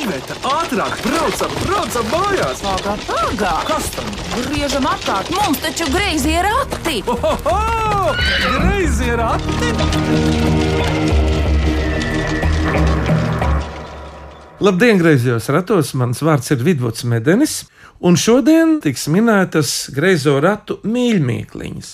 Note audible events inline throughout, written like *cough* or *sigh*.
Iveta, ātrāk, braucam, braucam mājās! Pagā, pagā! Kas tam? Griežam apkārt, mums taču greizi ir rati! Ohoho! Greizi ir ati! Labdien, griezos ratos! Mans vārds ir Vidvuds Medenis, un šodien tiks minētas greizo ratu mīļmīkliņas,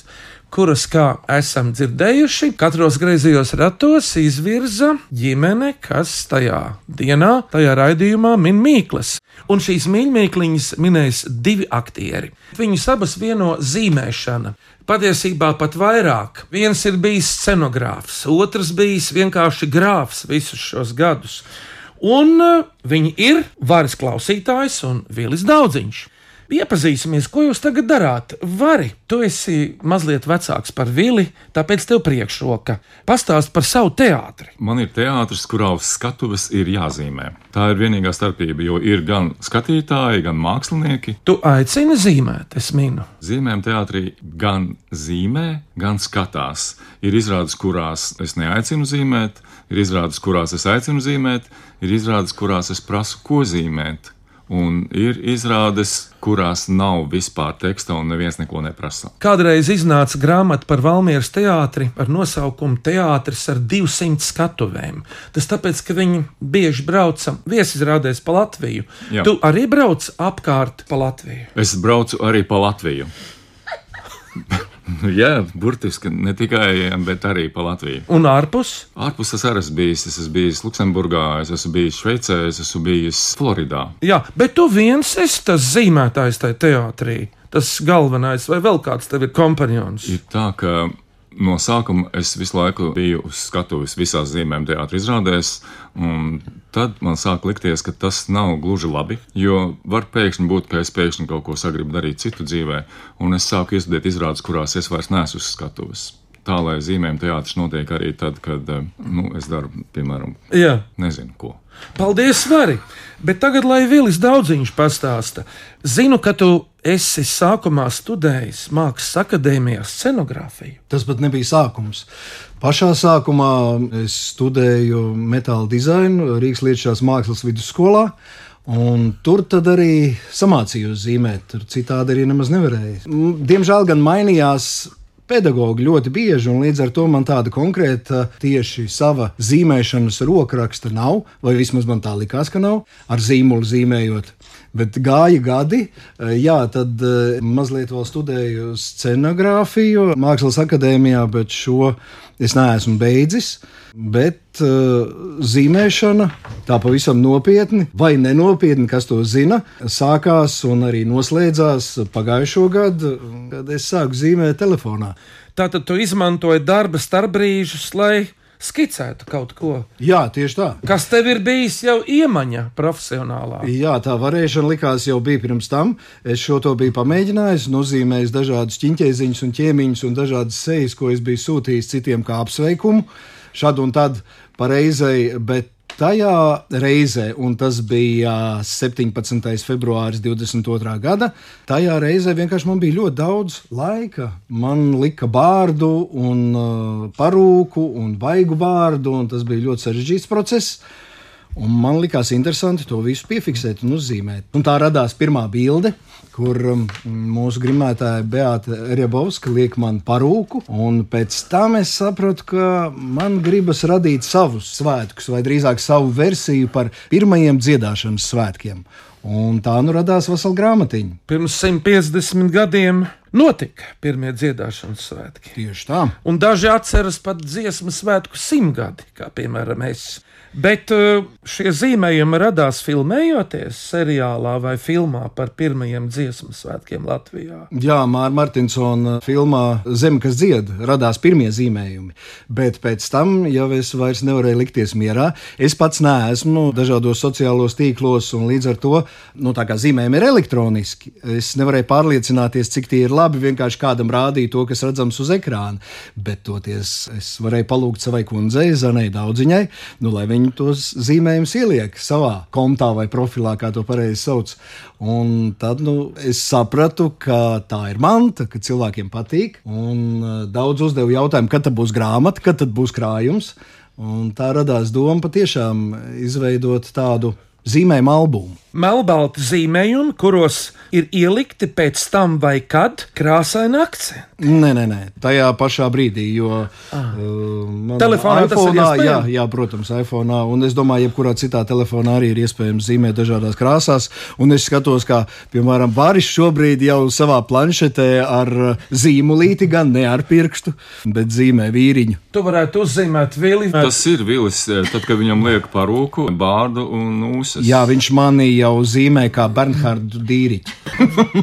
kuras, kā esam dzirdējuši, katros griezījos ratos izvirza ģimene, kas tajā dienā, tajā raidījumā min mīklas. Un šīs mīļmīkliņas minēs divi aktieri. Viņus abas vieno zīmēšana. Patiesībā pat vairāk. Viens ir bijis scenogrāfs, otrs bijis vienkārši grāfs visus šos gadus. Un uh, viņi ir varas klausītājs un Vīlis Daudziņš. Iepazīsimies, ko jūs tagad darāt. Vari, tu esi mazliet vecāks par Vili, tāpēc tev priekšroka. Pastāst par savu teātri. Man ir teātris, kurā uz skatuves ir jāzīmē. Tā ir vienīgā starpība, jo ir gan skatītāji, gan mākslinieki. Tu aicini zīmēt, es minu. Zīmēm teātrī gan zīmē, gan skatās. Ir izrādes, kurās es neaicinu zīmēt, ir izrādes, kurās es aicinu zīmēt, ir izrādes, kurās es prasu, ko zīmēt. Un ir izrādes, kurās nav vispār teksta un neviens neko neprasa. Kādreiz iznāca grāmata par Valmieras teātri ar nosaukumu Teātris ar 200 skatuvēm. Tas tāpēc, ka viņi bieži brauca viesizrādēs pa Latviju. Jā. Tu arī brauc apkārt pa Latviju. Es braucu arī pa Latviju. *laughs* Jā, burtiski ne tikai, bet arī pa Latviju. Un ārpus? Ārpus es arī esmu bijis. Es esmu bijis Luksemburgā, es esmu bijis Šveicē, es esmu bijis Floridā. Jā, bet tu viens esi tas zīmētājs tajā teātrī. Tas galvenais, vai vēl kāds tev ir kompanions? Ir tā, ka no sākuma es visu laiku biju uz skatuves visās zīmēm teātris izrādēs, un tad man sāk likties, ka tas nav gluži labi, jo var pēkšņi būt, ka es pēkšņi kaut ko sagribu darīt citu dzīvē, un es sāku iestudēt izrādes, kurās es vairs neesmu uz skatuves. Tā lai zīmēm teātris notiek arī tad, kad eh, nu, es daru, piemēram, Jā, nezinu ko. paldies, Vari! Bet tagad, lai Vilis daudziņš pastāsta, zinu, ka tu esi sākumā studējis Mākslas akadēmijā scenogrāfiju. Tas pat nebija sākums. Pašā sākumā es studēju metāla dizainu Rīgas Lietušās mākslas vidusskolā. Un tur arī samācījos zīmēt, tur citādi arī nemaz nevarēja. Diemžēl gan mainījās pedagogi ļoti bieži, un līdz ar to man tāda konkrēta tieši sava zīmēšanas rokraksta nav, vai vismaz man tā likās, ka nav, ar zīmolu zīmējot. Bet gāja gadi, eh, jā, tad eh, mazliet vēl studēju scenogrāfiju Mākslas akadēmijā, bet šo es neesmu beidzis. Bet uh, zīmēšana, tā pavisam nopietni, vai nenopietni, kas to zina, sākās un arī noslēdzās pagājušo gadu, kad es sāku zīmēt telefonā. Tātad tu izmantoji darba starpbrīžus, lai skicētu kaut ko. Jā, tieši tā. Kas tev ir bijis jau iemaņa profesionālā? Jā, tā varēšana likās jau bija pirms tam. Es šo to biju pamēģinājis, nozīmējis dažādus ķīņķēziņus un ķēmiņus un dažādas sejas, ko es biju sūtījis citiem kā apsveikumu. Šad un tad pareizai, bet tajā reizē, un tas bija 17. februāris 22. gada, tajā reizē vienkārši man bija ļoti daudz laika. Man lika bārdu, un uh, parūku un vaigu bārdu, un tas bija ļoti sarežģīts process. Un man likās interesanti to visu piefiksēt un uzzīmēt. Un tā radās pirmā bilde, kur um, mūsu grimētāja Beata Riebovska liek man parūku. Un pēc tam es sapratu, ka man gribas radīt savus svētkus, vai drīzāk savu versiju par pirmajiem dziedāšanas svētkiem. Un tā nu radās vesela grāmatiņa. Pirms 150 gadiem notika pirmie dziedāšanas svētki. Tieši tā. Un daži atceras pat dziesmu svētku simtgadi, kā piemēram es. Bet uh, šie zīmējumi radās filmējoties seriālā vai filmā par pirmajiem dziesmu svētkiem Latvijā. Jā, Mārta Martinsona filmā Zeme, kas dzied, radās pirmie zīmējumi. Bet pēc tam jau es vairs nevarēju likties mierā. Es pats neesmu dažādos sociālos tīklos, un līdz ar to nu, tā kā zīmējumi ir elektroniski. Es nevarēju pārliecināties, cik tie ir labi. Vienkārši kādam rādīja to, kas redzams uz ekrāna. Bet toties es varēju palūgt savai kundzei, Zanai Daudziņai, nu, lai viņa tos zīmējumus ieliek savā kontā vai profilā, kā to pareizi sauc. Un tad nu, es sapratu, ka tā ir manta, ka cilvēkiem patīk. Un uh, daudz uzdevu jautājumu, kad būs grāmata, kad būs krājums. Un tā radās doma patiešām izveidot tādu zīmējumu albumu. melnbalti zīmējumi, kuros ir ielikti pēc tam vai kad krāsaini akcenti. Nē, nē, nē, tajā pašā brīdī, jo uh, man Telefonā tas ir iPhone'ā, jā, jā, protams, iPhone. Un es domāju, jebkurā citā telefonā arī ir iespējams zīmēt dažādās krāsās. Un es skatos, kā, piemēram, Bāris šobrīd jau savā planšetē ar uh, zīmolīti, gan ne ar pirkstu, bet zīmē vīriņu. Tu varētu uzzīmēt vili. Tas ir vilis, eh, tad, kad viņam liek parūku, bārdu un ūsas. Jā, viņš manī jau zīmē kā Bernhardu Dīriķu.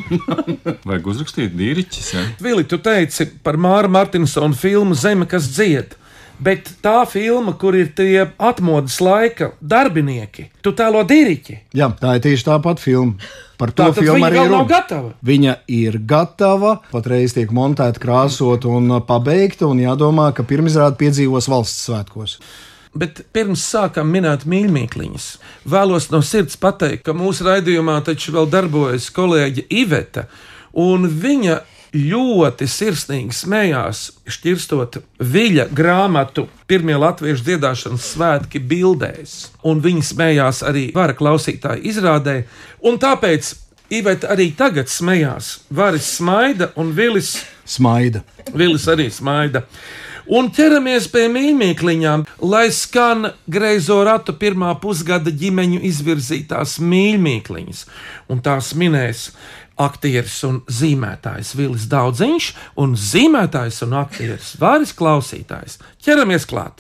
*laughs* Vajag uzrakstīt dīriķis. Ja? Vili, tu teici par Māra Martinsona filmu Zeme, kas dzied. Bet tā filma, kur ir tie atmodas laika darbinieki, tu tēlo dīriķi. Jā, tā ir tieši tā pati filma. Par to Tā filmu arī runa. gatava. Viņa ir gatava, patreiz tiek montēta, krāsot un pabeigta, un jādomā, ka pirmizrāde piedzīvos valsts svētkos. Bet pirms sākām minēt mīļākliņas, vēlos no sirds pateikt, ka mūsu raidījumā taču vēl darbojas kolēģe Iveta, un viņa ļoti sirsnīgi smējās, šķirstot viļa grāmatu pirmie latviešu dziedāšanas svētki bildēs. Un viņa smējās arī vara klausītāju izrādē, un tāpēc Iveta arī tagad smējās. Varis smaida un Vilis Smaida. Vilis arī smaida. Un ķeramies pie mīļākliņām, lai skan greizo ratu pirmā pusgada ģimeņu izvirzītās mīļākliņas. Un tās minēs aktieris un zīmētājs Vilis Daudziņš un zīmētājs un aktieris Vāris Klausītājs. Ķeramies klāt!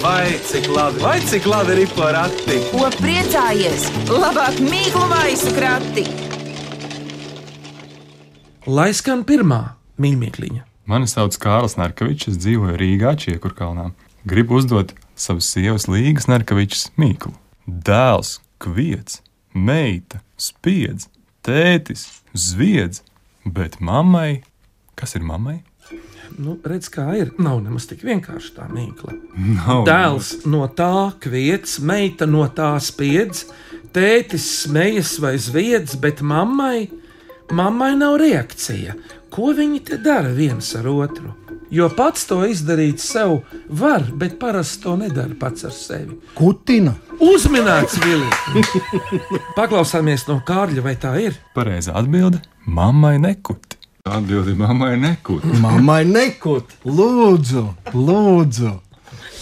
Vai cik labi, vai cik labi ir porakti? Ko priecājies? Labāk mīklu maisu krati! Lai skan pirmā mīļākliņa! Mani sauc Kārlis Narkevičs, es dzīvoju Rīgā, Čiekurkalnā. Gribu uzdot savas sievas Līgas Narkevičs mīklu. Dēls, kviets, meita, spiedz, tētis, zviedz, bet mammai, kas ir mammai? Nu, redz, kā ir. Nav nemaz tik vienkārši tā mīkla. Nav. Dēls no tā kviets, meita no tā spiedz, tētis smejas vai zviedz, bet mammai, mammai nav reakcija. Ko viņi te dara viens ar otru? Jo pats to izdarīt sev var, bet parasti to nedara pats ar sevi. Kutina. Uzminēts, Vilnius! *laughs* Paklausāmies no Kārļa, vai tā ir? Pareizā atbilde - mammai nekuti. Atbildi mammai nekūt. Mammai nekut. Lūdzu, lūdzu.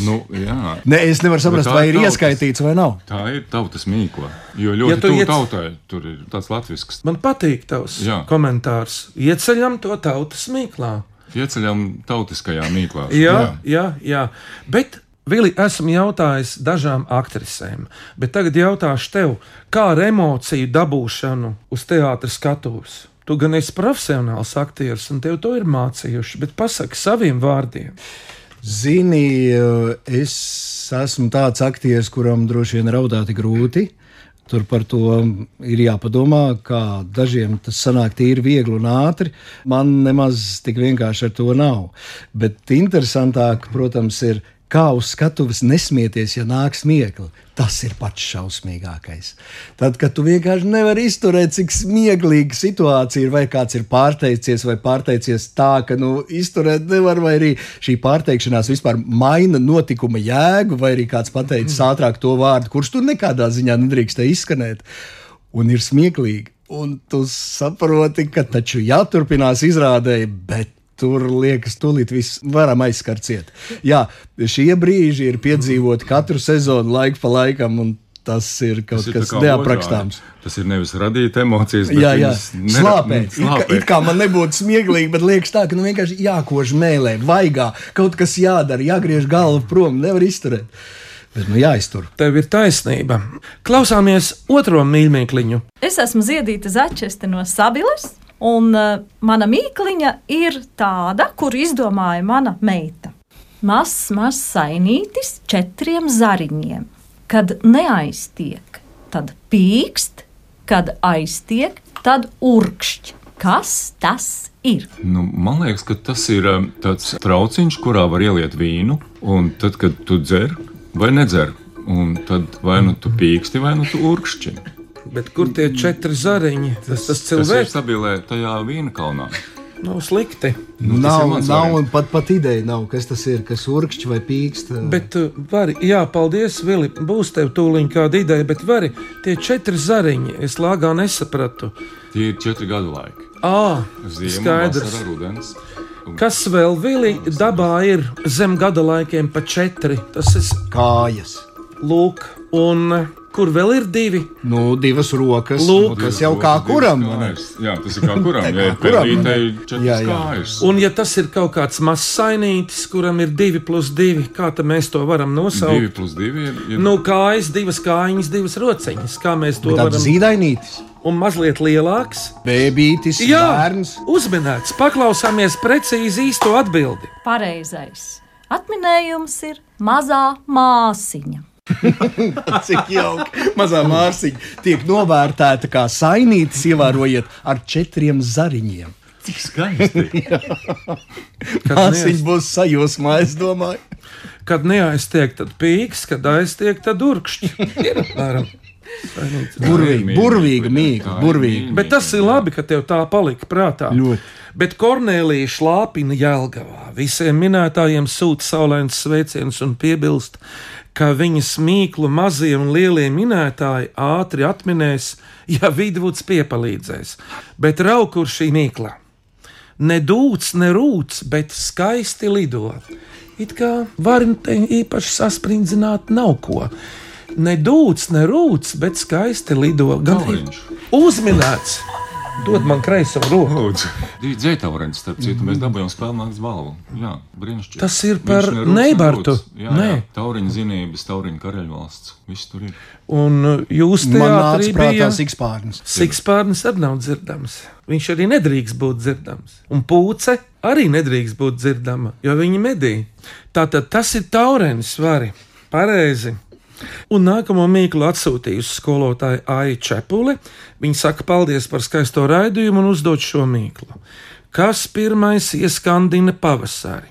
Nu, jā. Ne, es nevaru saprast, vai ir tautas. ieskaitīts vai nav. Tā ir tautas mīkla. Jo Ja ļoti tu ja tuvu iet- tautai tur ir tāds latvisks. Man patīk tavs Jā. komentārs. Ieceļam to tautas mīklā. Ieceļam tautiskajā mīklā. Jā, jā, jā. Bet, Vili, esmu jautājis dažām aktrisēm, bet tagad jautāšu tev, kā ar emociju dabūšanu uz teātras skatuves? Tu gan esi profesionāls aktieris, un tev to ir mācījuši, bet pasaki saviem vārdiem. Zini, es esmu tāds aktieris, kuram droši vien raudāti grūti. Tur par to ir jāpadomā, kā dažiem tas sanāk tīri viegli un ātri. Man nemaz tik vienkārši ar to nav. Bet interesantāk, protams, ir, kā uz skatuves nesmieties, ja nāk smiekli. Tas ir pats šausmīgākais. Tad, kad tu vienkārši nevari izturēt, cik smieklīga situācija ir, vai kāds ir pārteicies, vai pārteicies tā, ka nu, izturēt nevar, vai arī šī pārteikšanās vispār maina notikuma jēgu, vai arī kāds pateicis ātrāk to vārdu, kurš tur nekādā ziņā nedrīkst izskanēt. Un ir smieklīgi. Un tu saproti, ka taču jāturpinās izrādēji, bet Tur liekas, tūlīt viss varam aizskart ciet. Jā, šie brīži ir piedzīvoti katru sezonu, laiku pa laikam, un tas ir kaut Tas ir kas neaprakstāms. otrādi. Tas ir nevis radīt emocijas, bet viņas nera- slāpēt. It *laughs* kā, slāpēt. it kā man nebūtu smieklīgi, bet liekas tā, ka nu vienkārši jākož mēlē, vaigā, kaut kas jādara, jāgriež galva prom, nevar izturēt. Bet nu jāiztur. Tev ir taisnība. Klausāmies otro mīļākliņu. Es esmu Ziedīta Začeste no Sabiles, un uh, mana mīkliņa ir tāda, kur izdomāja mana meita. Mazs, mazs sainītis četriem zariņiem. Kad neaiztiek, tad pīkst, kad aiztiek, tad urkšķi. Kas tas ir? Nu, man liekas, ka tas ir um, tāds trauciņš, kurā var ieliet vīnu, un tad, kad tu dzer vai nedzer, un tad vai nu tu pīksti, vai nu tu urkšķi. Bet kur tie četri zariņi? Tas tas Tas ir cilvēks. stabilē tajā vīna kalnā. nav slikti. Nu, nav, nav un pat, pat ideja nav, kas tas ir, kas urkšķi vai pīkst. Bet, vari, jā, paldies, Vili. Būs tev tūlīt kāda ideja, bet vari tie četri zariņi. Es lāgā nesapratu. Tie ir četri gadu laiki. Ā, Ziema, skaidrs. vasara, rudens. Kas vēl Vili dabā ir zem gada laikiem pa četri? Tas ir kājas. lūk, un kur vēl ir divi? Nu, divas rokas. Lūk. nu, tas jau kā kuram. ne? Kājas. Jā, tas ir kā kuram. Kā ir kuram, ne? Jā, jā. kājas. Un, ja tas ir kaut kāds mazs sainītis, kuram ir divi plus divi, kā tad mēs to varam nosaukt? Divi plus divi ir. ir Nu, kājas, divas kājiņas, divas rociņas. Kā mēs to varam? zīdainītis, Un mazliet lielāks. bēbītis, Jā, bērns. uzmanīts. Paklausāmies precīzi īsto atbildi. Pareizais. Atminējums ir mazā māsiņa. *laughs* Cik jauki. Mazā mārciņa tiek novērtēta kā sainītis, ievērojiet, ar četriem zariņiem. Cik skaisti. *laughs* Neaiz, būs sajūsmā, es domāju. kad neaiztiek, tad pīks, kad aiztiek, tad urkšķi. Tā ir burvīga. mīļa. Bet tas ir labi, ka tev tā palika prātā. Ļoti. Bet Kornelija šlāpina Jēlgavā. Visiem minētājiem sūta saulains sveiciens un piebilst, ka viņas mīklu mazie un lielie minētāji ātri atminēs, ja vidvuds piepalīdzēs. Bet rauj, kur šī mīkla? Ne dūts, ne rūts, bet skaisti lido. It kā var te īpaši sasprindzināt nav ko. Ne dūts, ne rūts, bet skaisti lido. Gan uzminēts. Dod man kreiso roku. Lūdzu. Divi dzētaurens, starp citu, mēs dabūjām spēlnāks balvu. Jā, brīnišķīgi. Tas ir par Neibartu? Jā, Nē. jā. Tauriņa zinības, tauriņa karaļvalsts. Viss tur ir. Un uh, jūs teātrī bija sikspārnis. Sikspārnis arī nav dzirdams. Viņš arī nedrīkst būt dzirdams. Un pūce arī nedrīkst būt dzirdama, jo viņi medī. Tātad tas ir taurens svari. Pareizi. Un nākamo mīklu atsūtījusi skolotāja Aija Čepuli. Viņa saka paldies par skaisto raidījumu un uzdod šo mīklu. Kas pirmais ieskandina pavasari?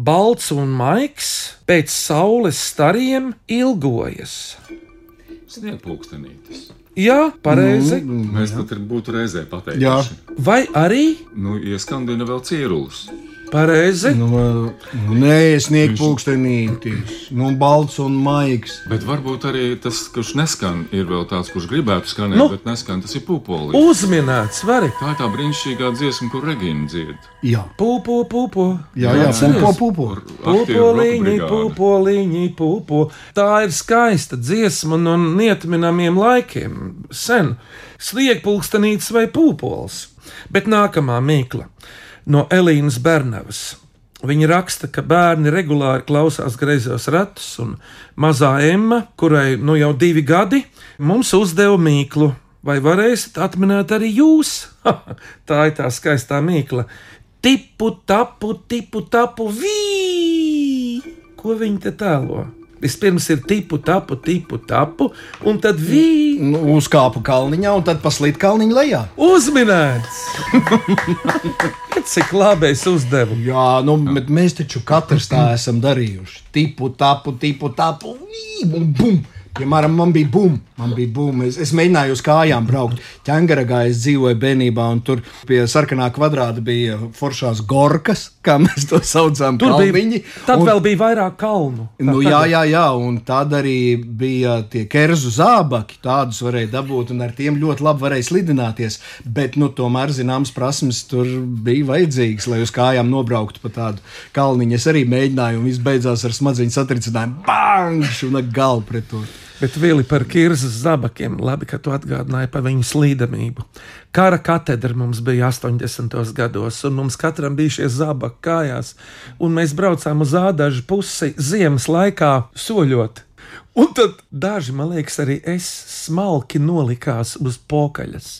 Balts un maigs pēc saules stariem ilgojas. Sniegpūkstenītis. Jā, pareizi. Mēs pat ir būtu reizē pateikuši. Jā. Vai arī Nu, ieskandina vēl cīrulus. Pareizi? Nu, nu, nē, sniegt pulkstenītis, nu, balts un maigs. Bet varbūt arī tas, kurš neskan, ir vēl tāds, kurš gribētu skanēt, Nu. nu. bet neskan. Tas ir pūpolis. Uzminēts, vari. Tā ir tā brīnišķīgā dziesma, kur Regīna dzied. Jā, Pūpo, pūpo. jā, jā pupo. Ar aktīvu Pūpoliņi, pūpoliņi, pūpo. Tā ir skaista dziesma no neatminamiem laikiem. Sen sliekpulkstenīts vai pūpols. Bet nākamā mīkla no Elīnas Bernavas. Viņa raksta, ka bērni regulāri klausās greizos ratus, un mazā Emma, kurai nu jau divi gadi, mums uzdeva mīklu. Vai varēsiet atminēt arī jūs? tā ir tā skaistā mīkla. Tipu, tapu, tipu, tapu, vī! Ko viņi te tēlo? Vispirms ir tipu, tapu, tipu, tapu, un tad vī! Nu, uzkāpu kalniņā un tad paslīd kalniņa lejā. Uzminēts! *laughs* Cik labi es uzdevu! Jā, nu, bet mēs taču katrs tā esam darījuši. Tipu, tapu, tipu, tapu, vī, bum. Piemēram, man bija bum, man bija bum. Es, es mēģināju uz kājām braukt. Ķēngaragā es dzīvoju bērnībā, un tur pie sarkanā kvadrāta bija foršās gorkas, kā mēs to saucām. Tur kalniņi, bija, tad un- vēl bija vairāk kalnu. kā Nu, jā, jā, jā, un tad arī bija tie kerzu zābaki. Tādus varēja dabūt, un ar tiem ļoti labi varēja slidināties. Bet, nu, tomēr, zināmas prasmes tur bija vajadzīgas, lai uz kājām nobrauktu pa tādu kalniņu. Es arī mēģināju, un viss beidzās ar smadzeņu satricinājumu. Bāņš un galvu pret to. Bet vēl par Kirzas zabakiem, labi, ka tu atgādināji par viņu slīdamību. Kara katedra mums bija 80. gados, un mums katram bija šie zabaki kājās, un mēs braucām uz ādažu pusi ziemas laikā soļot. Un tad daži, man liekas, arī es smalki nolikās uz pokaļas.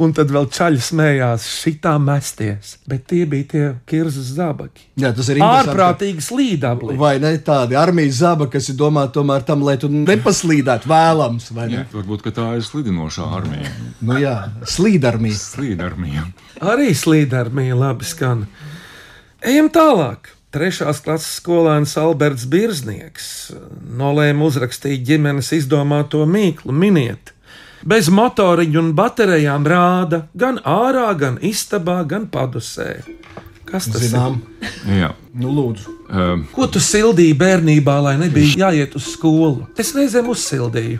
Un tad vēl čaļi smējās, šitā mesties. Bet tie bija tie kirzas zabaki. Jā, tas ir interesanti. Ārprātīgi slīdabli. Vai ne tādi armijas zābaki, kas ir domāti tomēr tam, lai tu nepaslīdētu vēlams, vai ne? Jā, varbūt ka tā ir slidinošā armija. Nu jā, slīdarmija. Slīdarmija. Arī slīdārmija labi skan. Ejam tālāk. Trešās klases skolēns Alberts Birznieks nolēma uzrakstīt ģimenes izdomāto mīklu, miniet. Bez motoriņu un baterijām rāda gan ārā, gan istabā, gan padusē. Kas tas Zinām, ir? Jā. nu lūdzu. Um, Ko tu sildīji bērnībā, lai nebija jāiet uz skolu? Es reizēm uzsildīju.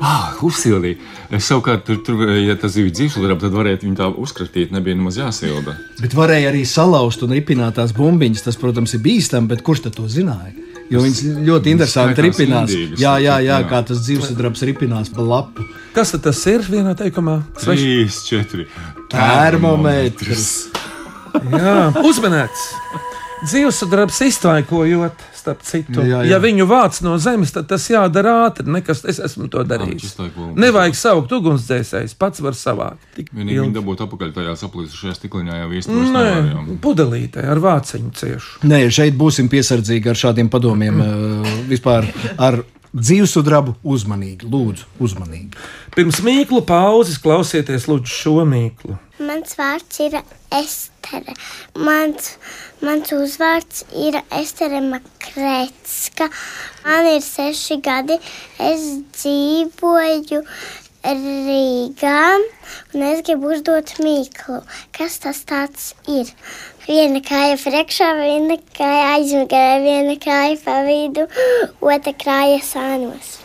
Ah, uzsildīja. Es savukārt, tur, tur, ja tas bija dzīvesudraba, tad varētu viņu tā uzkratīt, nebija nemaz jāsilda. Bet varēja arī salauzt un ripināt tās bumbiņas. Tas, protams, ir bīstami, bet kurš to zināja? Jo viņas ļoti interesanti ripinās. Jā, jā, jā, jā. kā tas dzīvesudrabs ripinās pa lapu. Kas tad tas ir vienā teikumā? Sveši. 3, 4. Termometrs. Jā, uzmanēts. Dzīvesudrabs iztaikojot, starp citu. Jā, jā. Ja viņu vāc no zemes, tad tas jādara ātri. Nekas, es esmu to darījis. iztaiko. Nevajag saukt ugunsdzēsējs, pats var savākt. Vienīgi ilgi. viņi dabūtu apakaļ tajā saplīsušajā stikliņā jau īstenībā. Nē, pudelītē ar vāciņu ciešu. Nē, šeit būsim piesardzīgi ar šādiem padomiem. Mm. *clears throat* Vispār ar dzīvesudrabu uzmanīgi. Lūdzu, uzmanīgi. Pirms mīklu pauzes klausieties lūdzu šo mīklu. Mans vārds ir Estere. Mans, mans uzvārds ir Estere Makretska. Man ir seši gadi. Es dzīvoju Rīgā un es gribu uzdot mīklu. Kas tas tāds ir? Viena kāja priekšā, viena kāja aizmugurē, viena kāja pa vidu, otra kāja sānos.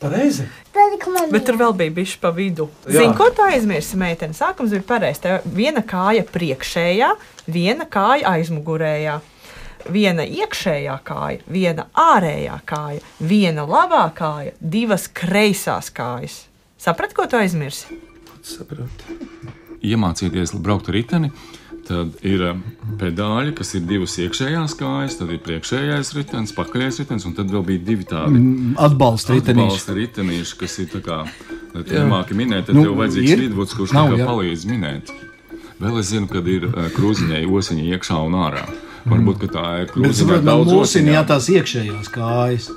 Pareizi. Bet tur vēl bija bijis pa vidu. Zini, ko tu aizmirsi, meitene? Sākums bija pareizs. Tev viena kāja priekšējā, viena kāja aizmugurējā. Viena iekšējā kāja, viena ārējā kāja, viena labā kāja, divas kreisās kājas. Saprati, ko tu aizmirsi? Saprotu. Iemācīties braukt ar riteni. Tad ir pedāļi, kas ir divas iekšējās kājas, tad ir priekšējais ritenis, pakaļējais ritenis, un tad vēl bija divi tādi Atbalsta ritenīši. atbalsta ritenīši, kas ir tā kā, lai tu nemāki minēt, tad Nu, tev vajadzīgs vidvuds, kurš Nav, tā kā jā. palīdz minēt. Vēl es zinu, kad ir uh, krūziņai osiņa iekšā un ārā. Varbūt, ka tā ir Bet, krūziņā saprot, man mūsina jā, tās iekšējās kājas.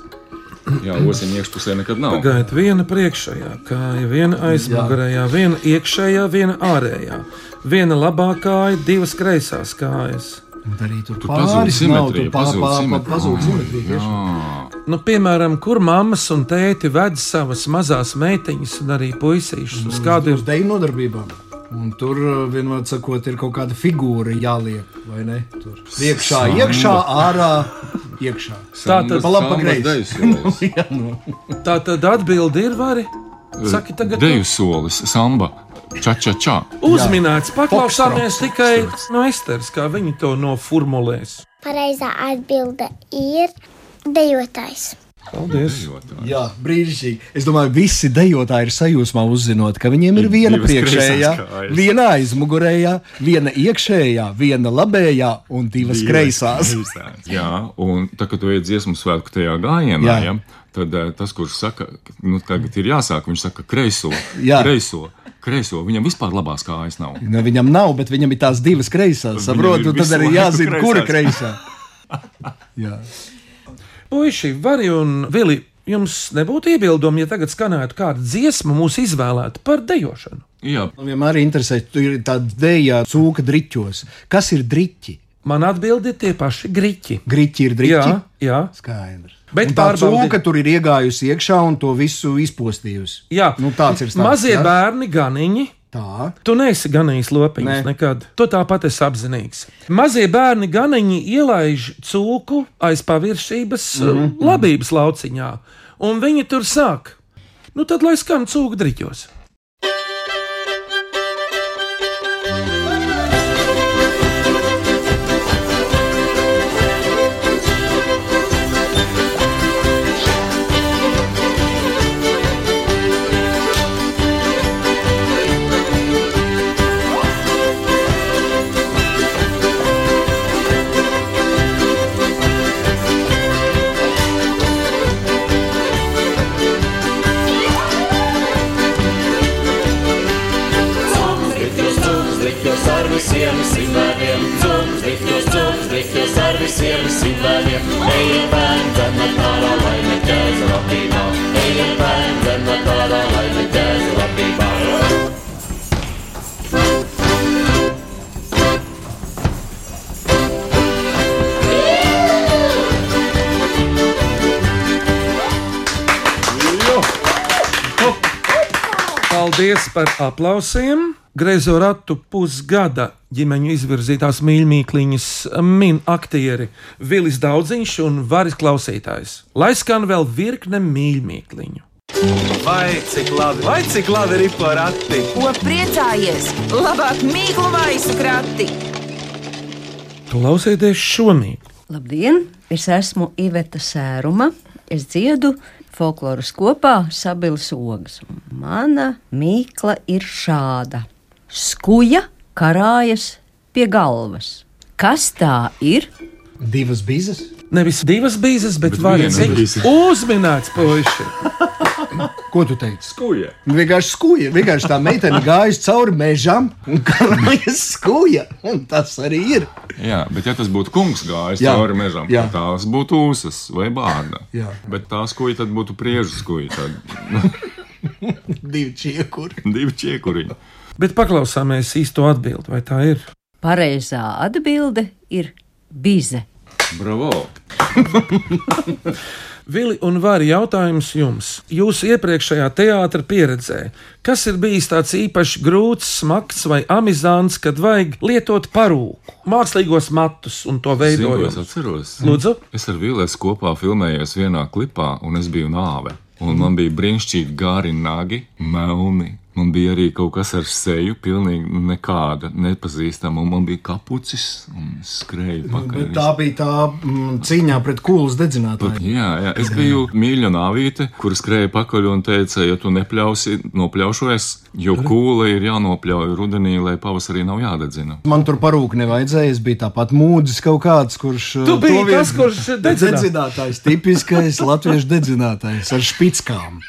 Jā, osiņa iekšpusē nekad nav. Pagaidiet, viena priekšējā kāja, viena aizmugurējā, viena iekšējā, viena ārējā. Viena labā kāja, divas kreisās kājas. Bet arī tur Tur pāris nav, pā- simetrija. Nu, piemēram, kur mammas un tēti ved savas mazās meitiņas un arī puisīšus uz kādu uz deju nodarbībām. Un tur uh, vienmēr sakot, ir kaut kāda figūra jāliek, vai ne? Tur priekšā, iekšā, ārā, iekšā. Tā tad- Pa labi, pa Sambas kreisi. deju *laughs* solis. Jā, nu. Tā tad atbildi ir vari. Saki, tagad Deju solis, samba, ča, ča, ča. uzminēts, paklausāmies tikai no Esteras, kā viņi to noformulēs. Pareizā atbilde ir dejotājs. Paldies! Jā, brīnišķīgi. Es domāju, visi dejotāji ir sajūsmā uzzinot, ka viņiem ir viena Divas priekšējā, kreisās viena aizmugurējā, viena iekšējā, viena labējā un divas kreisās. Jā, un tā kā tu ej dziesmu svētku tajā gājienā, Jā. ja, tad eh, tas, kurš saka, nu, tagad ir jāsāk, viņš saka, kreiso, Jā. kreiso, kreiso. Viņam vispār labās kājas nav. Nu, viņam nav, bet viņam ir tās divas kreisās. Saprotu, tad arī jāzina, kura kreisās. kreisā. Jā. *laughs* Puiši, Vari un Vili, jums nebūtu iebildumi, ja tagad skanētu kāda dziesma mūsu izvēlēta par dejošanu. Jā, Man vienmēr ir interesē, tur ir tāda dēļa cūka driķos. Kas ir driķi? Man atbildi tie paši griķi. Griķi ir driķi. Jā, jā. Skaidrs. Bet tā cūka tur ir iegājusi iekšā un to visu izpostījusi. jā. Nu, tāds ir stāsts, Mazie jā? bērni ganiņi. Tā. Tu neesi ganījis lopiņus Nē. nekad. Tu tāpat esi apzinīgs. Mazie bērni ganiņi ielaiž cūku aiz paviršības mm -hmm. labības lauciņā, un viņi tur sāk. Nu tad lai skan cūku driķos. visiem simtgadiem, cūksdihļos, cūksdihļos ar visiem simtgadiem. Ejiet bērni, tad natālā laime ķēz labībā, ejiet bērni, tad natālā laime ķēz labībā. Paldies par aplausiem! Greizo ratu pusgada ģimeņu izvirzītās mīļākās min aktieri Vilis Daudziņš un Varis Klausītājs. Lai skan vēl virkne mīļākliņu. Vai cik labi, vai cik labi ir porakti? Ko priecājies? Labāk mīklu maisu krati! Klausieties šo mīklu! Labdien! Es esmu Iveta Sēruma. Es dziedu folkloras kopā Sabilas ogas. Mana mīkla ir šāda skuja karājas pie galvas. Kas tā ir? Divas bizes. Nevis divas bīzes, bet, Bet bet viena viens bīze. uzminēts puiši. *laughs* Ko tu teici? Skuja. Vienkārši skuja. Vienkārši tā meitene gājusi cauri mežam un karājas skuja. Un tas arī ir. Jā, bet ja tas būtu kungs gājis Jā. cauri mežam, Jā. tad tās būtu ūsas vai bārda. Jā. Bet tā skuja tad būtu priežu skuja. Tad *laughs* Divi čiekuri. divi čiekuriņi. Bet paklausāmies īsto atbildi, vai tā ir? Pareizā atbilde ir bize. Bravo! *laughs* Vili un Vāri jautājums jums. Jūsu iepriekšējā teātra pieredzē, kas ir bijis tāds īpaši grūts, smags vai amizants, kad vajag lietot parūku, mākslīgos matus un to ko es atceros. Lūdzu? Es ar Vīlēs kopā filmējos vienā klipā, un es biju nāve. Un man bija brīnišķīgi gari nagi, melni. Man bija arī kaut kas ar seju, pilnīgi nekāda nepazīstama. Un man bija kapucis un es skrēju pakaļ. Bet tā bija tā mm, cīņā pret kūlas dedzinātāju. Jā, jā, es biju mīļa nāvīte, kur skrēja pakaļ un teica, ja tu nepļausi, nopļaušos, jo kūla ir jānopļauj rudenī, lai pavasarī nav jādedzina. Man tur parūku nevajadzēja. Es biju tāpat mūdzis kaut kāds, kurš. Tu uh, biji vien- tas, kurš dedzināja? dedzinātājs, tipiskais latviešu dedzinātājs ar špickām.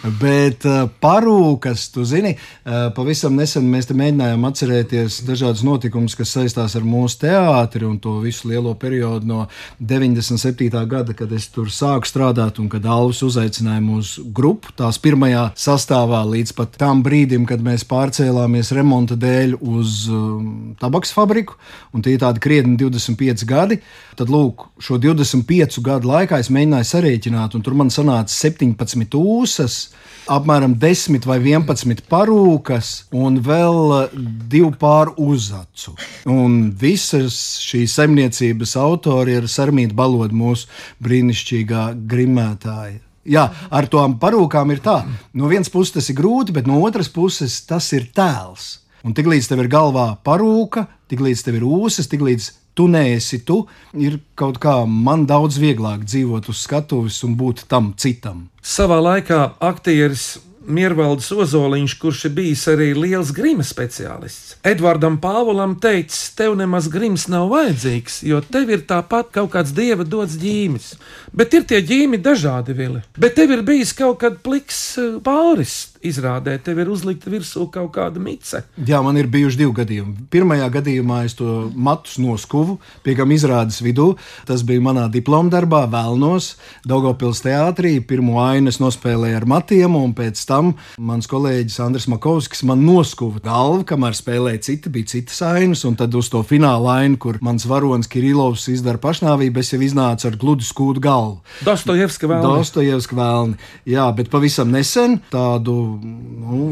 Bet uh, parūkas, tu zini, uh, pavisam nesen mēs mēģinājām atcerēties dažādus notikumus, kas saistās ar mūsu teātri un to visu lielo periodu no 97. gada, kad es tur sāku strādāt un kad Alvis uzaicināja mūsu grupu, tās pirmajā sastāvā līdz pat tam brīdim, kad mēs pārcēlāmies remonta dēļ uz um, tabaks fabriku, un tie ir tādi krietni 25 gadi. Tad, lūk, šo 25 gadu laikā es mēģināju sarēķināt, un tur man sanāca 17 ūsas, apmēram 10 vai 11 parūkas un vēl eh, divu pāru uzacu. Un visas šīs saimniecības autori ir Sarmīta Baloda, mūsu brīnišķīgā grimētāja. Jā, ar tām parūkām ir tā. No vienas puses tas ir grūti, bet no otras puses tas ir tēls. Un tiklīdz tev ir galvā parūka, tiklīdz tev ir ūsas, tiklīdz tu neesi tu, ir kaut kā man daudz vieglāk dzīvot uz skatuves un būt tam citam. Savā laikā aktieris Miervalds Ozoliņš, kurš ir bijis arī liels grima speciālists, Edvardam Pāvulam teica, tev nemaz grims nav vajadzīgs, jo tev ir tāpat kaut kāds dieva dots ģīmis. Bet ir tie ģīmi dažādi, Vili. Bet tev ir bijis kaut kad pliks eh, pāris. Izrādē, tev ir uzlikta virsū kaut kāda mice. Jā, man ir bijuši divi gadījumi. Pirmajā gadījumā es to matus noskuvu, pie kam izrādes vidū. Tas bija manā diploma darbā, Vēlnos, Daugopils teātrī. Pirmo ainu es nospēlēju ar matiem, un pēc tam mans kolēģis Andris Makovskis man noskuva galvu, kamēr spēlēja citi, bija citas ainas, un tad uz to fināla ainu, kur mans varonis Kirillovs izdara pašnāvību, es jau iznācu ar gludu skūdu galvu. Dostojevska vēl. Dostojevska vēlni. Jā, bet pavisam nesen tādu nu,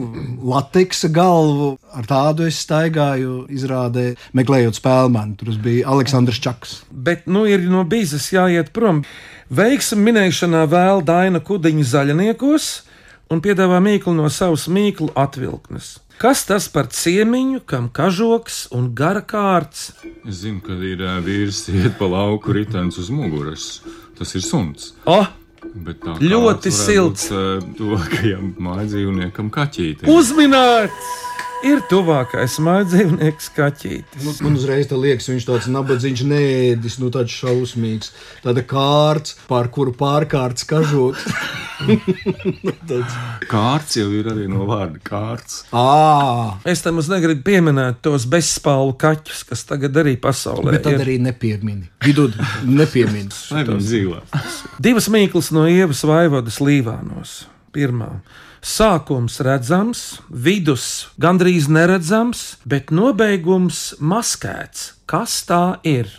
lateksa galvu ar tādu es staigāju, izrādē, meklējot spēlmanu. Tur bija Aleksandrs Čaks. Bet nu ir no bīzes jāiet prom. Veiksim minēšanā vēl Daina Kudiņa zaļniekos un piedāvā mīklu no savas mīklu atvilknes. Kas tas par ciemiņu, kam kažoks un gara kārts? Es zinu, ka ir vīrs, iet pa lauku ritenis uz muguras. Tas ir suns. Oh, Ļoti silts. Tuvākajam mājdzīvniekam kaķītim. uzminēts! Ir tuvākais mājdzīvnieks kaķītis. Nu, man uzreiz tā liekas, viņš tāds nabadzīgs, nēdis, nu tāds šausmīgs. Tāda kārts, pār kuru pārkārts kažoks. *laughs* tāds. Kārts jau ir arī no vārda kārts. Ā, Es tam uz negribu pieminēt tos bezspālu kaķus, kas tagad arī pasaulē bet tad ir. arī nepiemini. Vidū nepiemini. Divas mīklas no ievas vaivodas līvānos. Pirmā. Sākums redzams, vidus gandrīz neredzams, bet nobeigums maskēts. Kas tā ir?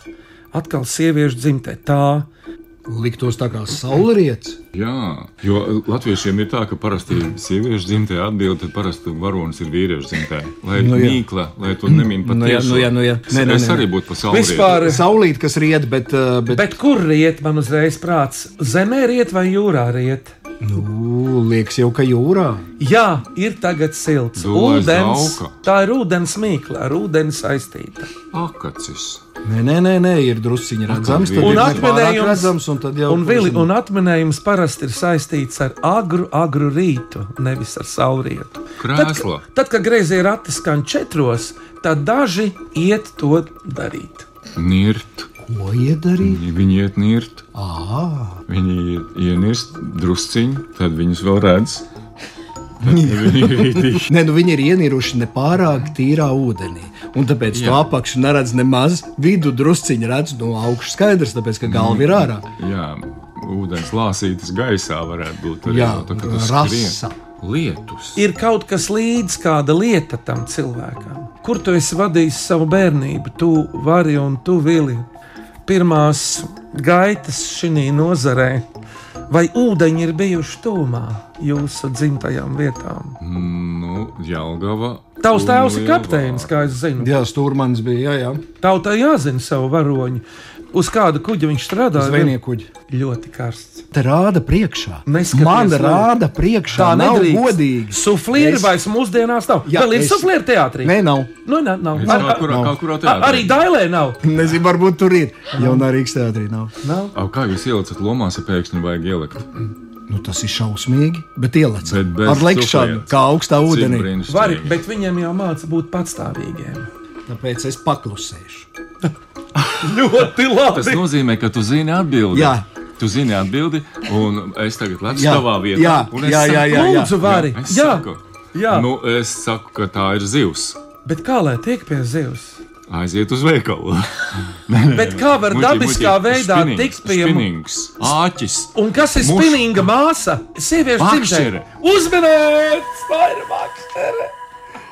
Atkal sieviešu dzimtē tā. Liktos tā kā saulrietis. Jā, jo latviešiem ir tā, ka parasti sieviešu dzimtē atbild, tad parasti varonis ir vīriešu dzimtē. Lai Nu nu, jā. mīkla, lai to nemīl pat Nu jā, nu jā, nu jā. Nē, nē, Es arī būtu pa saulē. Vispār, Saulīt, kas riet, bet, uh, bet, bet kur riet man uzreiz prāts? Zemē riet vai jūrā riet? Nu, liekas jau, ka jūrā. Jā, ir tagad silts. Dūlais Ūdens, lauka. tā ir ūdens mīkla, ar ūdeni saistīta. Akacis. Nē, nē, nē, nē ir drusciņi redzams. Tad Un atminējums, redzams, un tad jau un, vili, un atminējums parasti ir saistīts ar agru, agru rītu, nevis ar saulrietu. Tad, Krēsla. kad- tad, kad grazēji rati skan četros, tad daži iet to darīt. Nirt. Ko iedarīt? Viņi iet nirt. Ā, Viņi ienirst drusciņi, tad viņus vēl redz. *laughs* Viņi. Nē, nu viņi ir ieniruši nepārāk tīrā ūdenī. Un tāpēc Jā. to apakšu neredz nemaz. Vidu drusciņi redz no augšas skaidrs, tāpēc ka galva ir ārā. Jā, ūdens lāsītas gaisā varētu būt arī Jā, jau tā, rasa. Lietus. Ir kaut kas līdz kāda lieta tam cilvēkam. Kur tu esi vadījis savu bērnību? Tu vari un tu vili. Pirmās gaitas šī nozarē, vai ūdeņi ir bijuši tūmā jūsu dzimtajām vietām? Nu, Jelgava. Tavs tēvs ir kapteinis, kā es zinu. Jā, stūrmans bija. Jā, jā. Tautai jāzina savu varoņu. Uz kāda kuģa viņš strādā? Zvejniekuģi. Ļoti karsts. Te rāda priekšā. Neskaties, Man lai- rāda priekšā. Tā nav nedrīkst. godīgi. Suflieri Es- vairs mūsdienās nav. Jā, Vēl ir es- suflieri teātrī. Nē, nav. Nu, nē, nav. Ar, Kaut ar, kurā, kaut kurā ar, teātrī. arī Dailē nav. Nezinu, varbūt tur ir. Jau Nārīgas teātrī nav. nav. Au, Kā jūs ielicat lomās, ja pēkšņi vajag ielikt? Nu, tas ir šausmīgi, bet bez Ar lekšanu, kā augstā ūdenī. Vari, bet viņiem jau māca būt patstāvīgiem. Tāpēc es paklusēšu. *laughs* Ļoti Tas labi. nozīmē, ka tu zini atbildi. Jā. Tu zini atbildi, un es tagad lecu Jā, savā vietā. jā, un es jā, jā, saku- jā, jā. Lūdzu, vari. Es Jā, saku, jā. Nu, es saku, ka tā ir zivs. Bet kā lai tiek pie zivs? Aiziet uz veikalu. *laughs* Bet kā var Muļķi, dabiskā muļķi. veidā Spinings, tikt pie Spinnings, āķis. Un kas ir spinīga māsa? Sieviešu Makšķere. dzimšanai. Uzmanīt! Tā ir makšķere!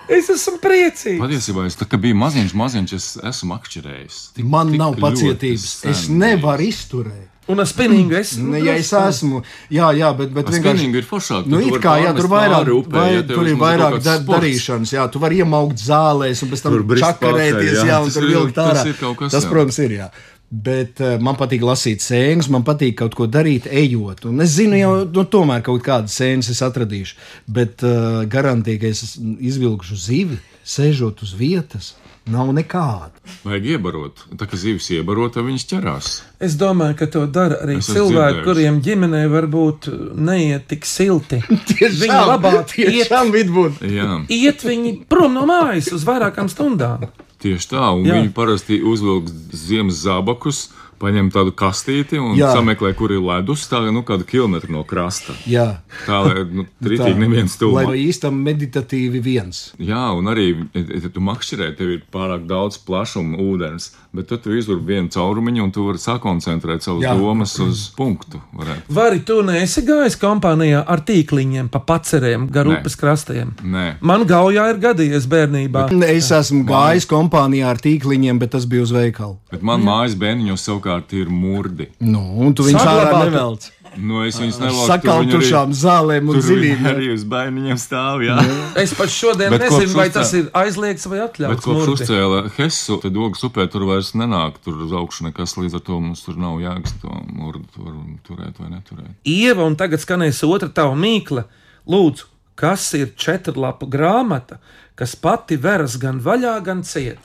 Es esmu priecīgs. Patiesībā es tā biju maziņš, maziņš, es esmu makšķerējis. Tik- Man tik nav pacietības. Es nevaru izturēt. Un ar spinīgu es. Ne, ja es esmu, jā, jā, bet, bet vienkārši. spinningu ir foršāk, Nu, it kā, jā, tur vairāk, upei, vai, ja tur ir ir vairāk da, darīšanas, jā, tu vari iemaukt zālēs un pēc tam čakarēties, jā, jā, un tas tur ir- vilkt tas ārā. ir kaut kas, Tas, protams, ir, jā. Bet uh, man patīk lasīt sēnes, man patīk kaut ko darīt, ejot. Un es zinu, jau nu, tomēr kaut kādas sēnes es atradīšu. Bet uh, garantīgi, ka es izvilkšu zivi, sēžot uz vietas, nav nekāda. Vajag iebarot. Tā kā zivs iebarot, tad viņš ķerās. Es domāju, ka to dara arī Es cilvēki, kuriem ģimenē varbūt neiet tik silti. *laughs* Viņi labāk iet, tiešām vidbūt. Jā, iet viņi prom no mājas uz vairākām stundām. Tieši tā. Un Jā. viņi parasti uzvilk ziemas zābakus, paņem tādu kastīti un Jā. sameklē, kur ir ledus. Tā nu kādu kilometru no krasta. Jā, Tā lai nu, rītīgi neviens lai tuvu. īstam meditatīvi viens. Jā, un arī, ja tu makšķerē, tev ir pārāk daudz plašuma ūdens, bet tad tu izdur vienu caurumiņu un tu vari sakoncentrēt savas Jā. domas uz punktu. Varētu. Vai tu neesi gājis kompānijā ar tīkliņiem, pa paceriem, gar Nē. upes krastiem? Nē, Man gaujā ir gadījies bērnībā. Es esmu gājis kompānijā ar tīkliņiem, bet tas bija uz veikalu. bet man mājas bērniņos savukārt ir murdi. Nu, un tu viņus ārā nevelc. Nu, es viņus nevaru Sakaltušām zālēm un zivīm. arī uz bērniņiem stāv. Jā. Es pat šodien Bet nezinu, kopš vai tas ir aizliegts vai Bet atļauts. kopš murdi. uzcēla Hesu, tad Ogas upē tur vairs nenāk tur uz augšu nekas, līdz ar to mums tur nav jēgas to murdu tur turēt vai neturēt. Ieva, un tagad skanēs otra tava mīkla. Lūdzu, kas ir četrlapu grāmata, kas pati veras gan vaļā, gan ciet?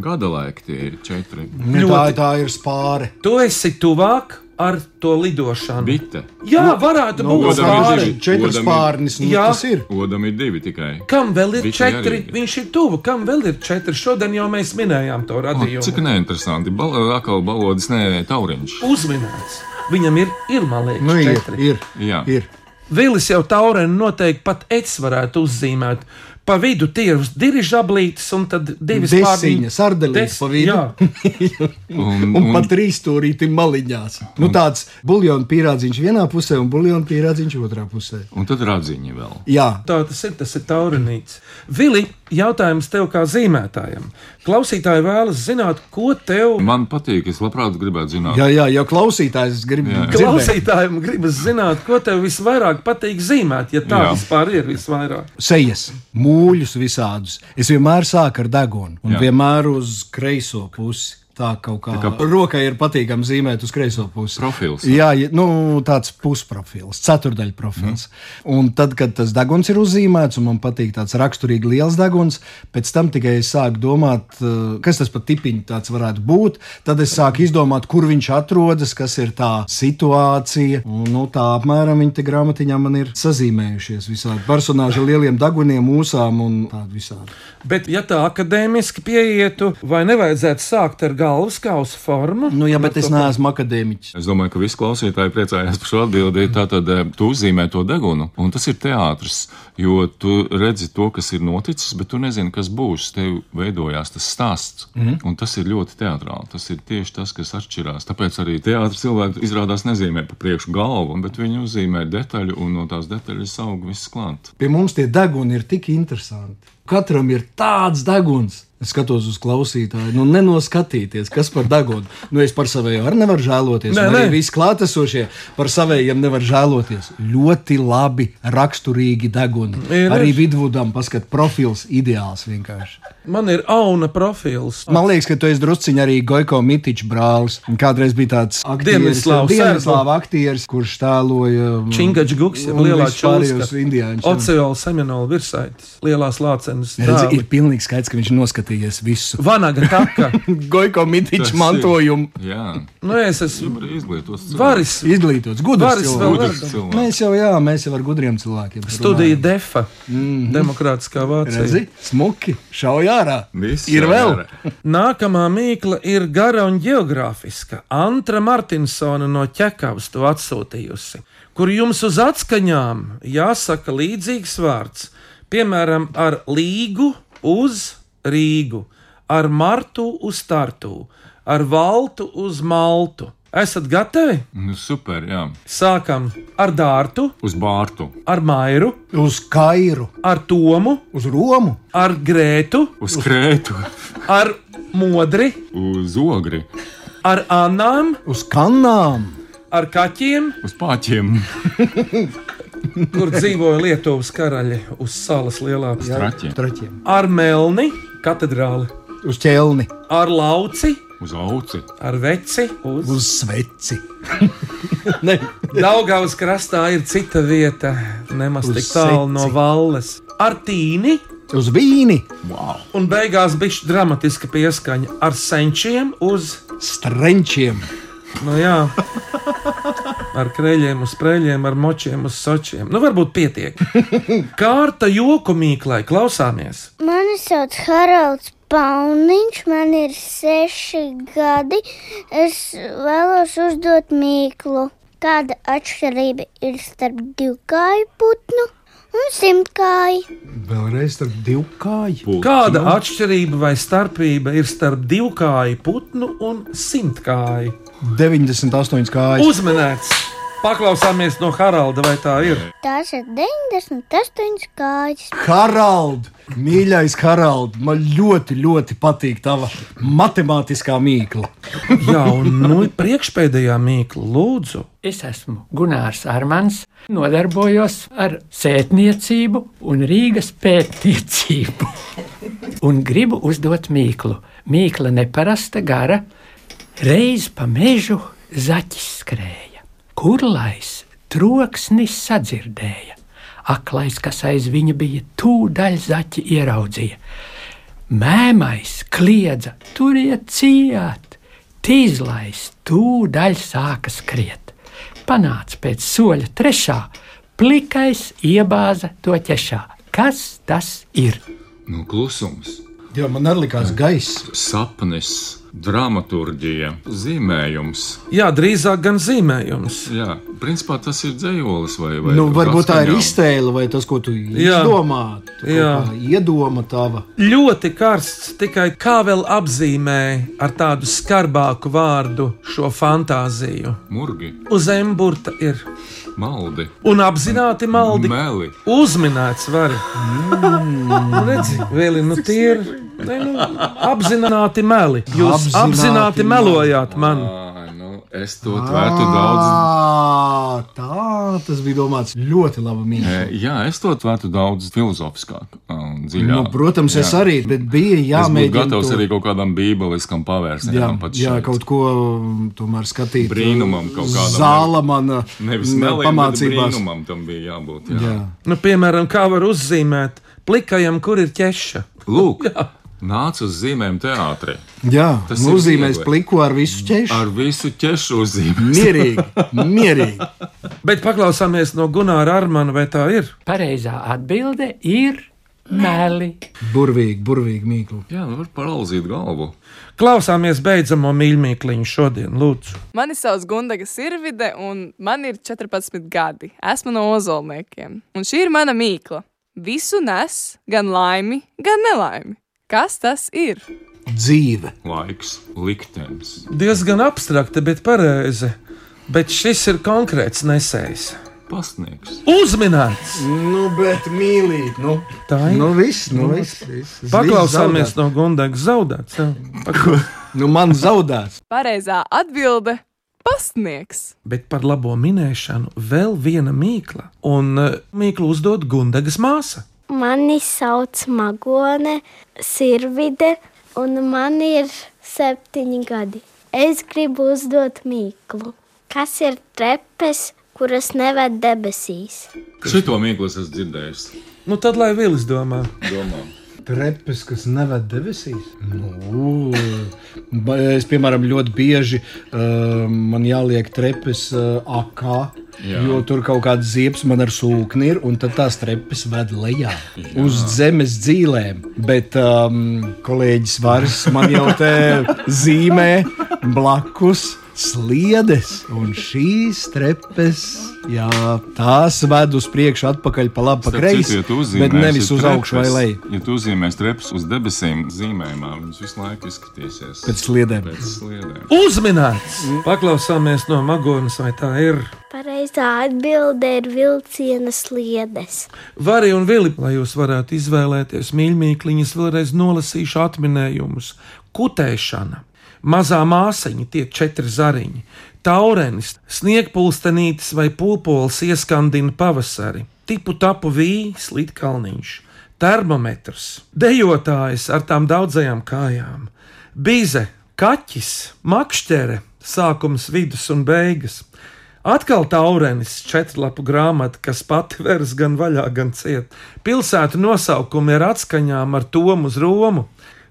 Gada laiki tie ir četri. Ne, tā, tā ir spāre. Tu esi tuvāk ar to lidošanu. Bite. Jā, varētu Nu, būt Odam ir pāri. divi. Četras Odam ir- pārnis, nu, Jā. tas ir. Odam ir divi tikai. Kam vēl ir Visi četri? arī. Viņš ir tuvu. Kam vēl ir četri? Šodien jau mēs minējām to O, radījumu. cik neinteresanti. Bal atkal balodis, nē, tauriņš. Uzminēts. Viņam ir, ir man liekas, Nu, ir, četri. ir, Jā. ir. Vilis jau taurēnu noteikti pat ets varētu uzzīmēt. Pa vidu tie ir dirižablītes, un tad divas Desiņas, sardelītes Des- pa vidu. *laughs* Un, Un, un pat trīs stūrīti maliņās. Nu, tāds buļbuļsaktas pierādziņš vienā pusē un buļbuļsaktas pierādziņš otrā pusē. un tad radziņi vēl. Jā, Tā tas ir, tas ir taurinīts. Vili, jautājums tev kā zīmētājam. Klausītāji vēlas zināt, ko tev Man patīk, es labprāt gribētu zināt. jā, jā jau klausītājs grib Jā. dzirdēt. klausītājiem gribas zināt, ko tev visvairāk patīk zīmēt, ja tā Jā. vispār ir visvairāk. Sejas, mūļus visādus. Es vienmēr sāku ar degunu un Jā. vienmēr uz kreiso pusi. Tā kaut kā, Tā kā rokai ir patīkami zīmēt uz kreiso pusi. Profils. Jā, nu, tāds pusprofils, ceturdaļa profils. Mm. Un tad, kad tas deguns ir uzzīmēts, un man patīk tāds raksturīgi liels deguns, pēc tam tikai es sāku domāt, eh, kas tas par tipiņu tāds varētu būt. Tad es sāku izdomāt, kur viņš atrodas, kas ir tā situācija. Un, nu, tā apmēram viņa te grāmatiņā man ir sazīmējušies visādi personāži ar lieliem deguniem, mūsām un tādu visādi. Bet, ja tā akadēmiski pieietu, vai nevajadzētu sākt ar galvas kausa formu? Nu, jā, bet es neesmu akadēmiķis. Es domāju, ka visi klausītāji priecājās par šo atbildību. Tātad eh, tu uzzīmē to degunu, un tas ir teātris. Jo tu redzi to, kas ir noticis, bet tu nezini, kas būs. Tev veidojās tas stāsts, mm. un tas ir ļoti teātrāli. Tas ir tieši tas, kas atšķirās. Tāpēc arī teātris cilvēki izrādās nezīmē pa priekšu galvu, bet viņi uzzīmē detaļu, un no tās detaļas aug viss klāt. Pie mums tie deguni ir tik interesanti. Katram ir tāds deguns. Es skatos uz klausītāju, nu, nenoskatīties, kas par degunu. Nu, es par saviem arī nevaru žēloties. Nē, Arī nē. visi klātesošie par saviem nevar žēloties. Ļoti labi, raksturīgi deguni. Ir, arī ir. vidvudam paskat profils ideāls vienkārši. Man ir auna profils. Man liekas, ka tu esi drusciņš arī Goiko Mitičs brālis. Kādreiz bija tāds aktieris, Dienvidslāvu aktieris, kurš tēloja um, Čingačs Guks, lielā čūska. Oceāla seminola virsaitis, lielās lācenes. Redzi, ir pilnīgi skaidrs, ka viņš noskatījies visu. Vanaga taka. *laughs* Goiko ir- mantojumu. Jā, Nu, es esmu cilvēks. varis. Izglītots, gudrs cilvēks. Cilvēks. Mēs jau, jā, mēs jau ar gudriem cilvēkiem. Studija runājam. defa. Demokrātiskā Vācija. Redzi, smuki, šauj ārā. Viss ir vēl. ārā. Nākamā mīkla ir gara un geogrāfiska. Antra Martinsona no ķekavas to atsūtījusi, kur jums uz atskaņām jāsaka līdzīgs vārds. Piemēram, ar līgu uz Rīgu, ar martu uz startu, ar valtu uz maltu. Esat gatavi? Nu, super, jā. Sākam ar dārtu, Uz bārtu, ar mairu, Uz Kairu, ar tomu, uz Romu, ar grētu, uz krētu, ar modri, uz ogri, ar anām, uz Kanām. ar kaķiem, uz pāķiem, *laughs* kur dzīvoja Lietuvas karaļi uz salas lielā Traķiem. ar melni, katedrāli, Uz ķelni, ar lauci, uz auci, ar veci. Uz uz sveci. *laughs* ne, Daugavas krastā ir cita vieta, nemaz Uz tik tālu no valles. Ar tīni, uz vīni, wow. un beigās bija dramatiska pieskaņa ar senčiem uz, strenčiem. nu jā, ar krēļiem uz sprēļiem, ar močiem uz sočiem. Nu, varbūt pietiek. *laughs* Kārta joku mīklai, klausāmies! Mani sauc Haralds Pauniņš, man ir seši gadi. Es vēlos uzdot mīklu. Kāda atšķirība ir starp divkāju putnu un simtkāju? Vēlreiz starp divkāju. Kāda atšķirība vai starpība ir starp divkāju putnu un simtkāju? 98 kājas. Uzmanīts! Paklausāmies no Haralda, vai tā ir. Tās ir 98 kājas. Harald, mīļais Harald, man ļoti, ļoti patīk tava matemātiskā mīkla. *laughs* Jā, un nu, priekšpēdējā mīkla, lūdzu. Es esmu Gunārs Armans, nodarbojos ar sētniecību un Rīgas pētniecību. Un gribu uzdot mīklu. Mīkla neparasta gara, reiz pa mežu zaķis skrēja. Kurlais troksnis sadzirdēja. Aklais, kas aiz viņa bija, tūdaļ zaķi ieraudzīja. Mēmais kliedza, turiet ciet, tīzlais tūdaļ sāka skriet. Panāca pēc soļa trešā, plikais iebāza to ķešā. Kas tas ir? Nu, klusums. Jā, man arī likās gaiss. sapnis, dramaturgija, zīmējums. Jā, drīzāk gan zīmējums. Jā, principā tas ir dzējolis vai, vai Nu, varbūt tā ir iztēle vai tas, ko tu Jā. izdomā. Tu Jā. kā Iedoma tava. Ļoti karsts, tikai kā vēl apzīmē ar tādu skarbāku vārdu šo fantāziju. Murgi, Uz emburta ir maldi, un apzināti maldi. meli. Uzminēts var. Mm. Redzi, vēl ir nu, tie ir ne, nu, apzināti meli. Jūs Apzināti apzināti, melojāt man. Ai, nu, es to tvērtu daudz. Ā, Tā tas bija domāts ļoti labi. E, Mīļš. Jā, es to tvērtu daudz filozofiskāk un dziļāk. Nu, protams, es Jā. arī, bet bija Es būtu jāmēģina. gatavs to- arī kaut kādam bībeliskam Jā, pavērsienam. jā šeit. kaut ko um, tomēr skatīt. Brīnumam kaut kādam. Zāla mana Nevis m, meliem, bet pamācībās. brīnumam tam bija jābūt. Jā. Jā. Nu, piemēram, kā var uzzīmēt plikajam, kur ir ķeša. Lūk, *laughs* nāc uz zīmēm teātrī. Jā, Tas nozīmēs pliku ar visu ķešu. Ar visu ķešu uzzīmēm. Mierīgi, mierīgi. *laughs* Bet paklausāmies no Gunāra Armana, vai tā ir? Pareizā atbilde ir meli. Burvīgi, burvīgi mīklu. Jā, nu var parauzīt galvu. Klausāmies beidzamo mīļmīkliņu šodien, lūdzu. Mani sauc Gundaga Sirvide, un man ir 14 gadi. Esmu no Ozolniekiem, un šī ir mana mīkla. Visu nes, gan laimi, gan nelaimi. Kas tas ir? Dzīve. Laiks, liktenis. Diezgan abstrakta, bet pareizi. Bet šis ir konkrēts nesējs. Pasniegs. Uzminēts! Nu, bet mīlīt, nu. Tā ir. Nu, viss, nu, viss. viss. Paklausāmies no Gundagas zaudēts. Nu, man zaudēts. Pareizā atbilde - pasniegs. Bet par labo minēšanu vēl viena mīkla. Un uh, mīklu uzdod Gundagas māsa. Mani sauc Magone Sirvide, un man ir septiņi gadi. Es gribu uzdot mīklu. Kas ir trepes, kuras neved debesīs? Šito mīklu es esmu dzirdējis. Nu tad lai Vilis domā. Domā. Trepes, kas neved debesīs. Nu, es, piemēram, ļoti bieži uh, man jāliek trepes uh, akā. Jā. Jo tur kaut kāda ziepes man ar sūkni ir, un tad tās trepes ved lejā uz zemes dzīvēm. Bet um, kolēģis Vārs man jau te zīmē blakus sliedes, un šīs trepes, jā, tās ved uz priekšu, atpakaļ, pa labi, pa kreisi, ja bet nevis uz augšu vai leju. Ja tu uzzīmēsi trepes uz debesīm, zīmējumā, viņas visu laiku izskatīsies Pēc sliedēm. Pēc sliedēm. Uzminēts! Paklausāmies no Magonas, vai tā ir. Pareizā atbilde ir vilciena sliedes. Vari un Vili, lai jūs varētu izvēlēties mīļmīkliņas, vēlreiz nolasīšu atminējumus. Kutēšana, mazā māsiņa, tie četri zariņi, taurenis, sniegpulstenītis vai pulpols ieskandina pavasari, tipu tapu vīs, litkalniņš, termometrs, dejotājs ar tām daudzajām kājām, bize, kaķis, makšķere, sākums, vidus un beigas. Atkal taurenis, četrlapu grāmata, kas pati veras gan vaļā, gan ciet. Pilsētu nosaukumi ir atskaņām ar tomu uz Romu.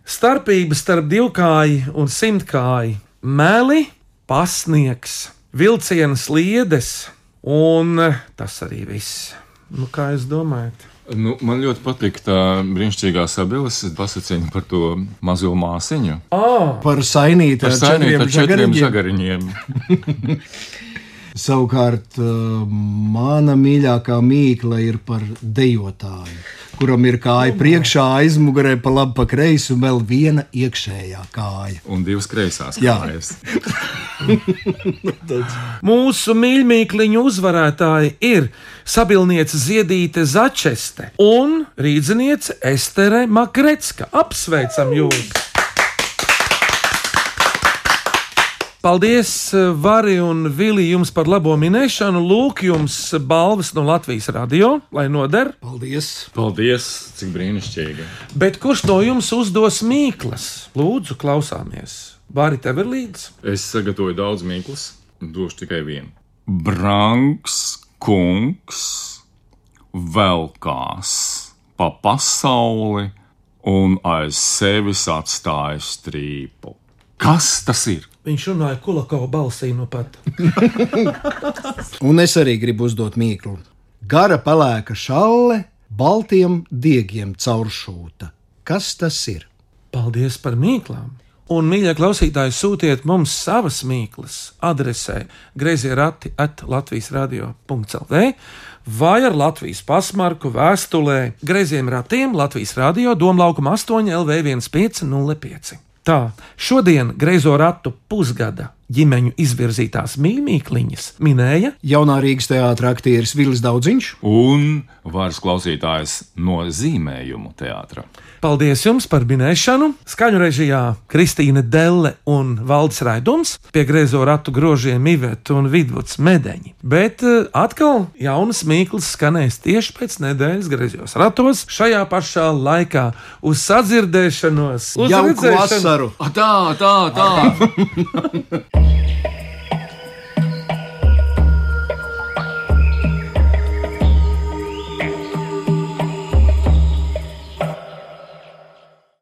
Starpība starp divkāju un simtkāju - meli, pasniegs, vilcienas sliedes, un eh, tas arī viss. Nu, kā jūs domājat? Nu, man ļoti patīk tā brīnišķīgā sabiedrības pasakiņa par to mazo māsiņu. Oh, Par sainīti Par ar četriem ar četriem žagariņiem. *laughs* Savukārt, uh, mana mīļākā mīkla ir par dejotāju, kuram ir kāja priekšā, aizmugurē, pa labi, pa kreisi un vēl viena iekšējā kāja. Un divas kreisās Jā. kājas. *laughs* Mūsu mīļākā uzvarētāji ir sabilniece Ziedīte Začeste un rīzniece Estere Makretska. Apsveicam jūs! Paldies, Vari un Vili, jums par labo minēšanu. Lūk, jums balvas no Latvijas radio, lai noder. Paldies! Paldies, cik brīnišķīgi. Bet kurš no jums uzdos mīklas? Lūdzu, klausāmies. Vari tev ir līdzi? Es sagatavoju daudz mīklas, došu tikai vienu. Branks kungs velkās pa pasauli un aiz sevis atstāja strīpu. Kas tas ir? Viņš runāja Kulakova balsī no pat. *laughs* Un es arī gribu uzdot mīklu. Gara pelēka šalle, baltiem diegiem cauršūta. Kas tas ir? Paldies par mīklām! Un, mīļie klausītāji, sūtiet mums savas mīklas adresē grazījā rati at Latvijas radio.clv vai ar Latvijas pasmarku vēstulē grazījiem ratiem Latvijas radio Domlaukuma 8 LV 1505. Tā, šodien greizo ratu pusgada ģimeņu izvirzītās mīmīkliņas minēja Jaunā Rīgas teātris aktieris Vilis Daudziņš un varas klausītājs no zīmējumu teātra. Paldies jums par minēšanu! Skaņu režijā Kristīne Delle un Valdis Raidums, pie griezo ratu grožiem Iveta un Vidvuds Medeņi. Bet uh, atkal jaunas mīklas skanēs tieši pēc nedēļas griezos ratos, šajā pašā laikā uz sadzirdēšanos, uz Jauku vasaru! A, tā, tā, tā! *laughs* *laughs* Thank you.